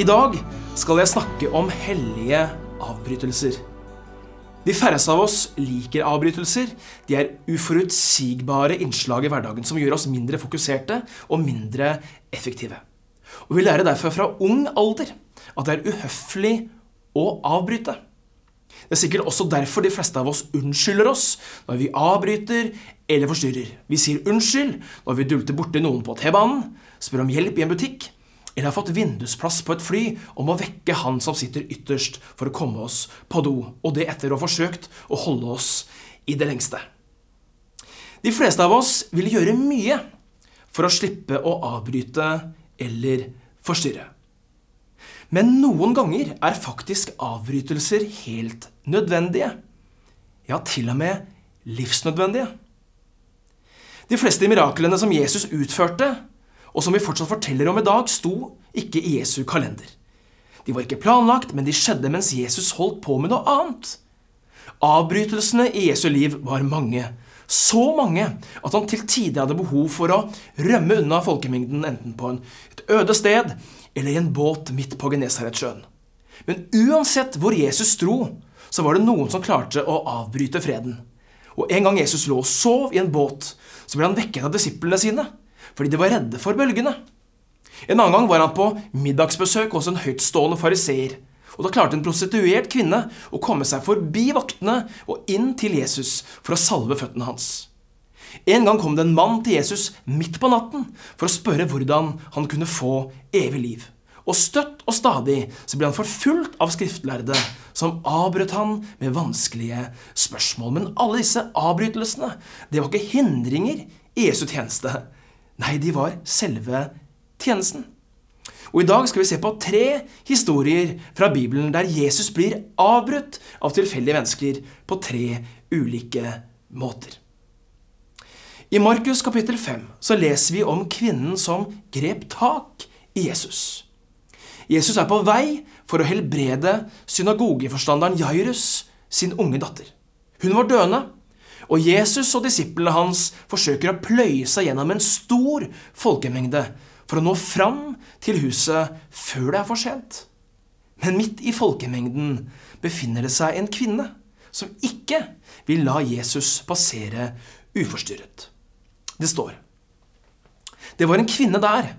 I dag skal jeg snakke om hellige avbrytelser. De færreste av oss liker avbrytelser. De er uforutsigbare innslag i hverdagen som gjør oss mindre fokuserte og mindre effektive. Og Vi lærer derfor fra ung alder at det er uhøflig å avbryte. Det er sikkert også derfor de fleste av oss unnskylder oss når vi avbryter eller forstyrrer. Vi sier unnskyld når vi dulter borti noen på T-banen, spør om hjelp i en butikk, eller har fått vindusplass på et fly og må vekke han som sitter ytterst for å komme oss på do, og det etter å ha forsøkt å holde oss i det lengste. De fleste av oss vil gjøre mye for å slippe å avbryte eller forstyrre. Men noen ganger er faktisk avbrytelser helt nødvendige. Ja, til og med livsnødvendige. De fleste miraklene som Jesus utførte, og som vi fortsatt forteller om i dag, sto ikke i Jesu kalender. De var ikke planlagt, men de skjedde mens Jesus holdt på med noe annet. Avbrytelsene i Jesu liv var mange. Så mange at han til tider hadde behov for å rømme unna folkemengden enten på et øde sted eller i en båt midt på Genesaretsjøen. Men uansett hvor Jesus dro, så var det noen som klarte å avbryte freden. Og en gang Jesus lå og sov i en båt, så ble han vekket av disiplene sine fordi de var redde for bølgene. En annen gang var han på middagsbesøk hos en høytstående fariseer. Og Da klarte en prostituert kvinne å komme seg forbi vaktene og inn til Jesus for å salve føttene hans. En gang kom det en mann til Jesus midt på natten for å spørre hvordan han kunne få evig liv. Og støtt og stadig så ble han forfulgt av skriftlærde, som avbrøt han med vanskelige spørsmål. Men alle disse avbrytelsene det var ikke hindringer i Jesu tjeneste. Nei, de var selve tjenesten. Og I dag skal vi se på tre historier fra Bibelen der Jesus blir avbrutt av tilfeldige mennesker på tre ulike måter. I Markus kapittel 5 så leser vi om kvinnen som grep tak i Jesus. Jesus er på vei for å helbrede synagogeforstanderen Jairus sin unge datter. Hun var døende, og Jesus og disiplene hans forsøker å pløye seg gjennom en stor folkemengde for å nå fram til huset før det er for sent. Men midt i folkemengden befinner det seg en kvinne som ikke vil la Jesus passere uforstyrret. Det står Det var en kvinne der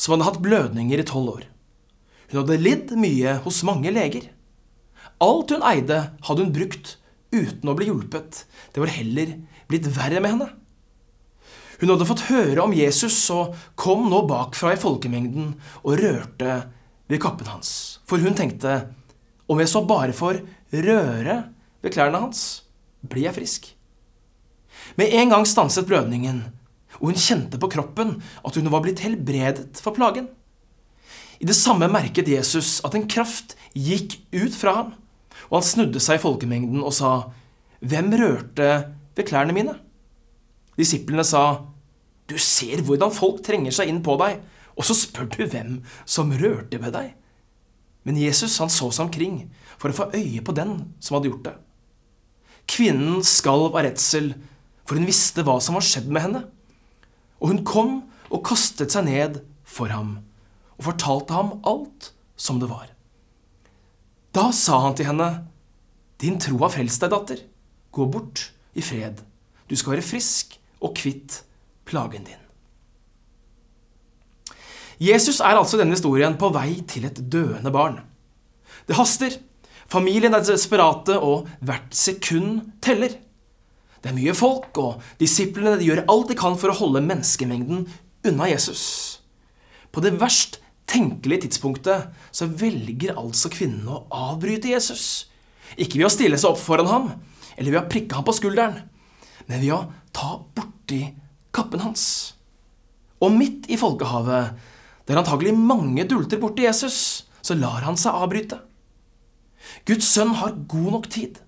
som hadde hatt blødninger i tolv år. Hun hadde lidd mye hos mange leger. Alt hun eide, hadde hun brukt uten å bli hjulpet. Det var heller blitt verre med henne. Hun hadde fått høre om Jesus og kom nå bakfra i folkemengden og rørte ved kappen hans. For hun tenkte om jeg så bare får røre ved klærne hans, blir jeg frisk. Med en gang stanset blødningen, og hun kjente på kroppen at hun var blitt helbredet for plagen. I det samme merket Jesus at en kraft gikk ut fra ham, og han snudde seg i folkemengden og sa, Hvem rørte ved klærne mine? Disiplene sa, Du ser hvordan folk trenger seg inn på deg, og så spør du hvem som rørte ved deg. Men Jesus han så seg omkring for å få øye på den som hadde gjort det. Kvinnen skalv av redsel, for hun visste hva som var skjedd med henne. Og hun kom og kastet seg ned for ham og fortalte ham alt som det var. Da sa han til henne, Din tro har frelst deg, datter. Gå bort i fred. Du skal være frisk og kvitt plagen din. Jesus er altså denne historien på vei til et døende barn. Det haster. Familien er desperate, og hvert sekund teller. Det er mye folk, og disiplene gjør alt de kan for å holde menneskemengden unna Jesus. På det verst tenkelige tidspunktet så velger altså kvinnen å avbryte Jesus. Ikke ved å stille seg opp foran ham eller ved å prikke ham på skulderen, men ved å ta borti kappen hans. Og midt i folkehavet, der antagelig mange dulter borti Jesus, så lar han seg avbryte. Guds sønn har god nok tid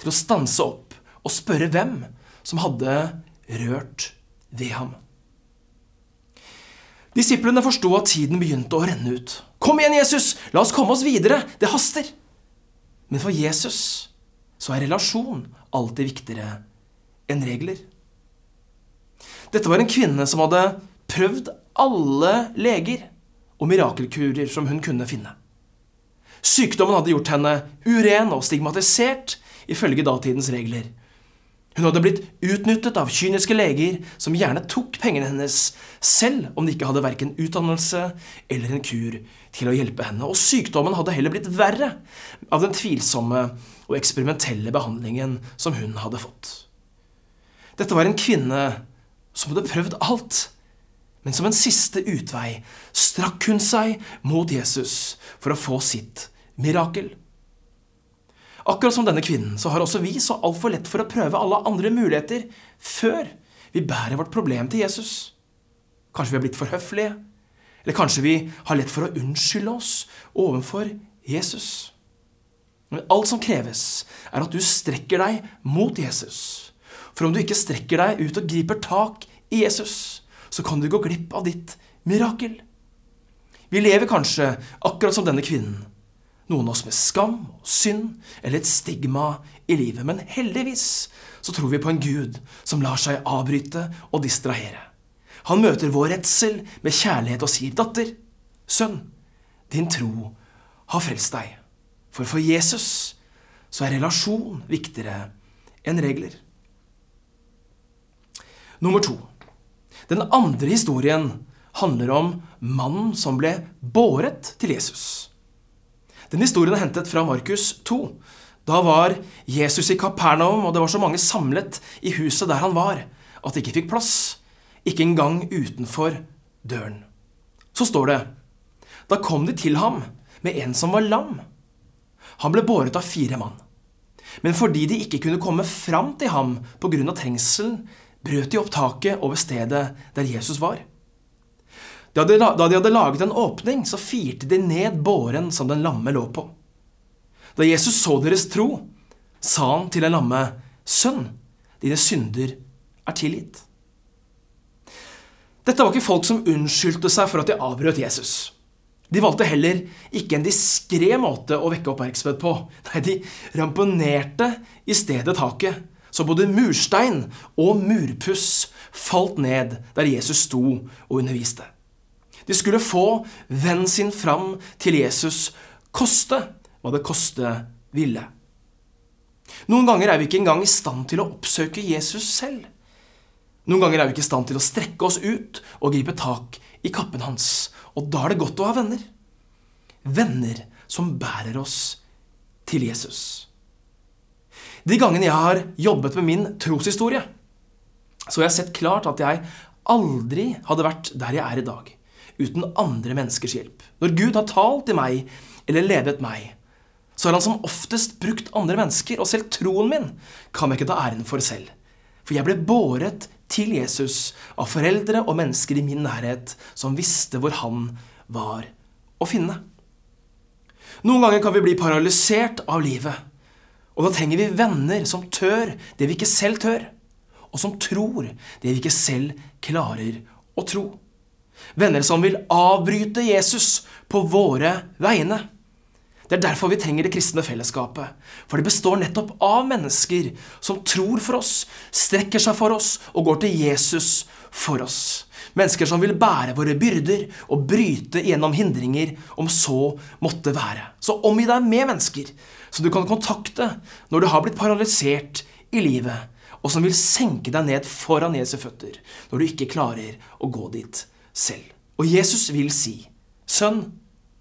til å stanse opp og spørre hvem som hadde rørt ved ham. Disiplene forsto at tiden begynte å renne ut. Kom igjen, Jesus! La oss komme oss videre! Det haster! Men for Jesus så er relasjon alltid viktigere enn regler. Dette var en kvinne som hadde prøvd alle leger og mirakelkurer som hun kunne finne. Sykdommen hadde gjort henne uren og stigmatisert ifølge datidens regler. Hun hadde blitt utnyttet av kyniske leger som gjerne tok pengene hennes, selv om de ikke hadde verken utdannelse eller en kur til å hjelpe henne. Og sykdommen hadde heller blitt verre av den tvilsomme og eksperimentelle behandlingen som hun hadde fått. Dette var en kvinne som hadde prøvd alt, men som en siste utvei strakk hun seg mot Jesus for å få sitt mirakel. Akkurat som denne kvinnen så har også vi så altfor lett for å prøve alle andre muligheter før vi bærer vårt problem til Jesus. Kanskje vi har blitt for høflige, eller kanskje vi har lett for å unnskylde oss overfor Jesus. Men alt som kreves, er at du strekker deg mot Jesus. For om du ikke strekker deg ut og griper tak i Jesus, så kan du gå glipp av ditt mirakel. Vi lever kanskje akkurat som denne kvinnen noen av oss med skam og synd eller et stigma i livet. Men heldigvis så tror vi på en Gud som lar seg avbryte og distrahere. Han møter vår redsel med kjærlighet og sier, 'Datter, sønn, din tro har frelst deg.' For for Jesus så er relasjon viktigere enn regler. Nummer to. Den andre historien handler om mannen som ble båret til Jesus. Den historien er hentet fra Markus 2. Da var Jesus i Kapernaum, og det var så mange samlet i huset der han var, at de ikke fikk plass. Ikke engang utenfor døren. Så står det Da kom de til ham med en som var lam. Han ble båret av fire mann. Men fordi de ikke kunne komme fram til ham pga. trengselen, brøt de opp taket over stedet der Jesus var. Da de, hadde laget en åpning, så firte de ned båren som den lamme lå på. Da Jesus så deres tro, sa han til den lamme, Sønn, dine synder er tilgitt. Dette var ikke folk som unnskyldte seg for at de avbrøt Jesus. De valgte heller ikke en diskré måte å vekke oppmerksomhet på. Nei, de ramponerte i stedet taket, så både murstein og murpuss falt ned der Jesus sto og underviste. De skulle få vennen sin fram til Jesus, koste hva det koste ville. Noen ganger er vi ikke engang i stand til å oppsøke Jesus selv. Noen ganger er vi ikke i stand til å strekke oss ut og gripe tak i kappen hans. Og da er det godt å ha venner. Venner som bærer oss til Jesus. De gangene jeg har jobbet med min troshistorie, så har jeg sett klart at jeg aldri hadde vært der jeg er i dag uten andre menneskers hjelp. Når Gud har talt til meg eller ledet meg, så har han som oftest brukt andre mennesker, og selv troen min kan jeg ikke ta æren for selv. For jeg ble båret til Jesus av foreldre og mennesker i min nærhet som visste hvor han var å finne. Noen ganger kan vi bli paralysert av livet, og da trenger vi venner som tør det vi ikke selv tør, og som tror det vi ikke selv klarer å tro. Venner som vil avbryte Jesus på våre vegne. Det er derfor vi trenger det kristne fellesskapet. For det består nettopp av mennesker som tror for oss, strekker seg for oss og går til Jesus for oss. Mennesker som vil bære våre byrder og bryte gjennom hindringer, om så måtte være. Så omgi deg med mennesker som du kan kontakte når du har blitt paralysert i livet, og som vil senke deg ned foran Jesu føtter når du ikke klarer å gå dit selv. Og Jesus vil si, sønn,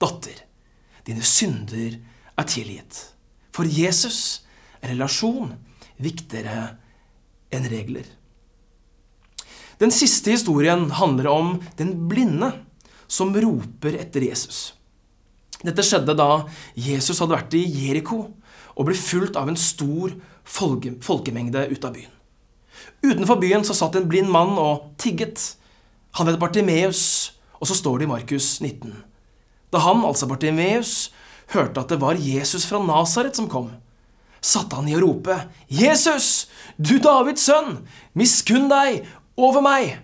datter, dine synder er tilgitt. For Jesus er relasjon viktigere enn regler. Den siste historien handler om den blinde som roper etter Jesus. Dette skjedde da Jesus hadde vært i Jeriko og ble fulgt av en stor folkemengde ut av byen. Utenfor byen så satt en blind mann og tigget. Han het Bartimeus, og så står det i Markus 19. Da han, altså Bartimeus, hørte at det var Jesus fra Nasaret som kom, satte han i å rope, 'Jesus, du Davids sønn, miskunn deg over meg!'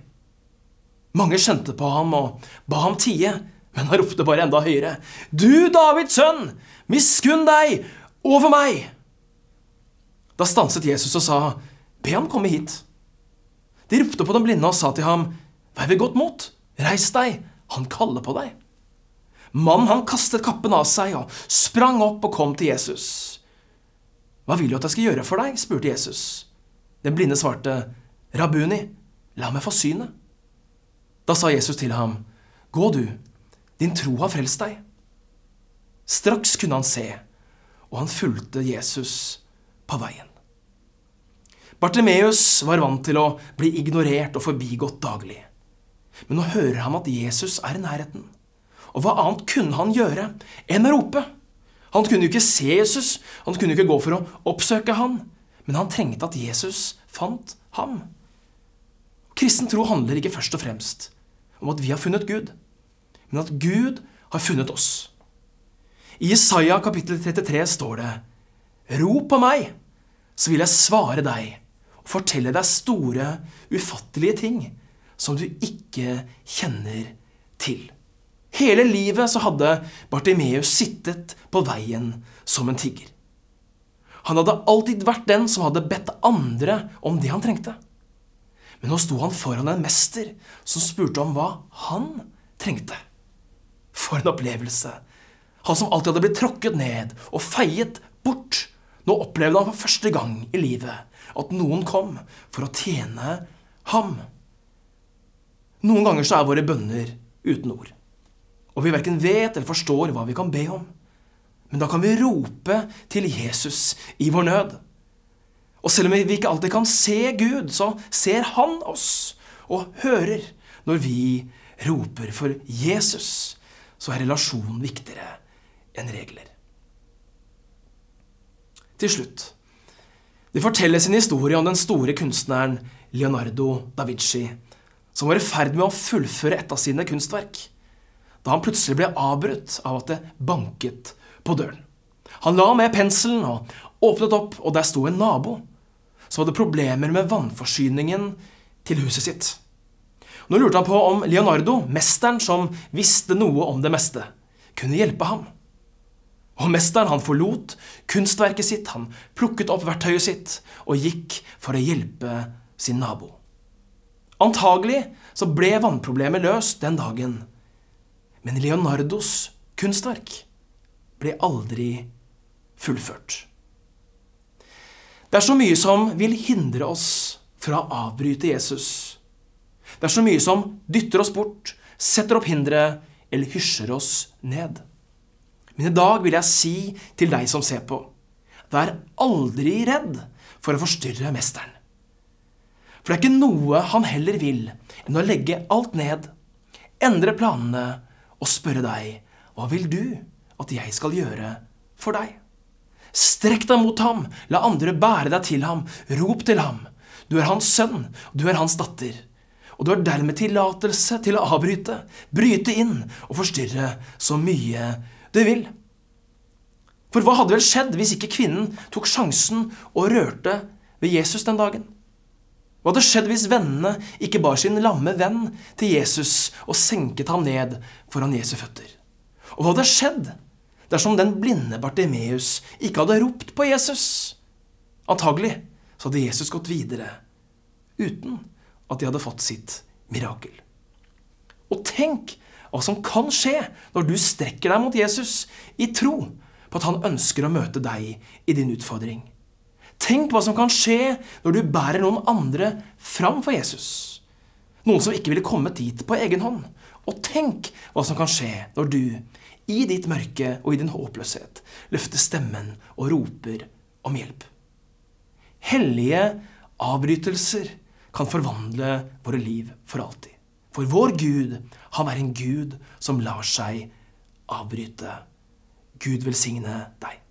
Mange skjønte på ham og ba ham tie, men han ropte bare enda høyere, 'Du Davids sønn, miskunn deg over meg!' Da stanset Jesus og sa, 'Be ham komme hit.' De ropte på den blinde og sa til ham, Vær ved godt mot. Reis deg. Han kaller på deg. Mannen han kastet kappen av seg og sprang opp og kom til Jesus. Hva vil du at jeg skal gjøre for deg? spurte Jesus. Den blinde svarte, Rabuni, la meg få synet. Da sa Jesus til ham, Gå du, din tro har frelst deg. Straks kunne han se, og han fulgte Jesus på veien. Bartimeus var vant til å bli ignorert og forbigått daglig. Men nå hører han at Jesus er i nærheten. Og hva annet kunne han gjøre enn å rope? Han kunne jo ikke se Jesus, han kunne jo ikke gå for å oppsøke han, men han trengte at Jesus fant ham. Kristen tro handler ikke først og fremst om at vi har funnet Gud, men at Gud har funnet oss. I Isaiah kapittel 33 står det Rop på meg, så vil jeg svare deg og fortelle deg store, ufattelige ting som du ikke kjenner til. Hele livet så hadde Bartimeus sittet på veien som en tigger. Han hadde alltid vært den som hadde bedt andre om det han trengte. Men nå sto han foran en mester som spurte om hva han trengte. For en opplevelse! Han som alltid hadde blitt tråkket ned og feiet bort. Nå opplevde han for første gang i livet at noen kom for å tjene ham. Noen ganger så er våre bønner uten ord. Og vi verken vet eller forstår hva vi kan be om. Men da kan vi rope til Jesus i vår nød. Og selv om vi ikke alltid kan se Gud, så ser Han oss og hører når vi roper for Jesus. Så er relasjonen viktigere enn regler. Til slutt. Det fortelles en historie om den store kunstneren Leonardo da Vinci, som var i ferd med å fullføre et av sine kunstverk, da han plutselig ble avbrutt av at det banket på døren. Han la med penselen og åpnet opp, og der sto en nabo som hadde problemer med vannforsyningen til huset sitt. Nå lurte han på om Leonardo, mesteren som visste noe om det meste, kunne hjelpe ham. Og mesteren han forlot kunstverket sitt, han plukket opp verktøyet sitt og gikk for å hjelpe sin nabo. Antagelig så ble vannproblemet løst den dagen, men Leonardos kunstverk ble aldri fullført. Det er så mye som vil hindre oss fra å avbryte Jesus. Det er så mye som dytter oss bort, setter opp hindre eller hysjer oss ned. Men i dag vil jeg si til deg som ser på, vær aldri redd for å forstyrre mesteren. For det er ikke noe han heller vil enn å legge alt ned, endre planene og spørre deg hva vil du at jeg skal gjøre for deg? Strekk deg mot ham, la andre bære deg til ham, rop til ham. Du er hans sønn, du er hans datter. Og du har dermed tillatelse til å avbryte, bryte inn og forstyrre så mye du vil. For hva hadde vel skjedd hvis ikke kvinnen tok sjansen og rørte ved Jesus den dagen? Hva hadde skjedd hvis vennene ikke bar sin lamme venn til Jesus og senket ham ned foran Jesu føtter? Og hva hadde skjedd dersom den blinde Bartimeus ikke hadde ropt på Jesus? Antagelig så hadde Jesus gått videre uten at de hadde fått sitt mirakel. Og tenk hva som kan skje når du strekker deg mot Jesus i tro på at han ønsker å møte deg i din utfordring. Tenk hva som kan skje når du bærer noen andre fram for Jesus. Noen som ikke ville kommet dit på egen hånd. Og tenk hva som kan skje når du i ditt mørke og i din håpløshet løfter stemmen og roper om hjelp. Hellige avbrytelser kan forvandle våre liv for alltid. For vår Gud, han er en Gud som lar seg avbryte. Gud velsigne deg.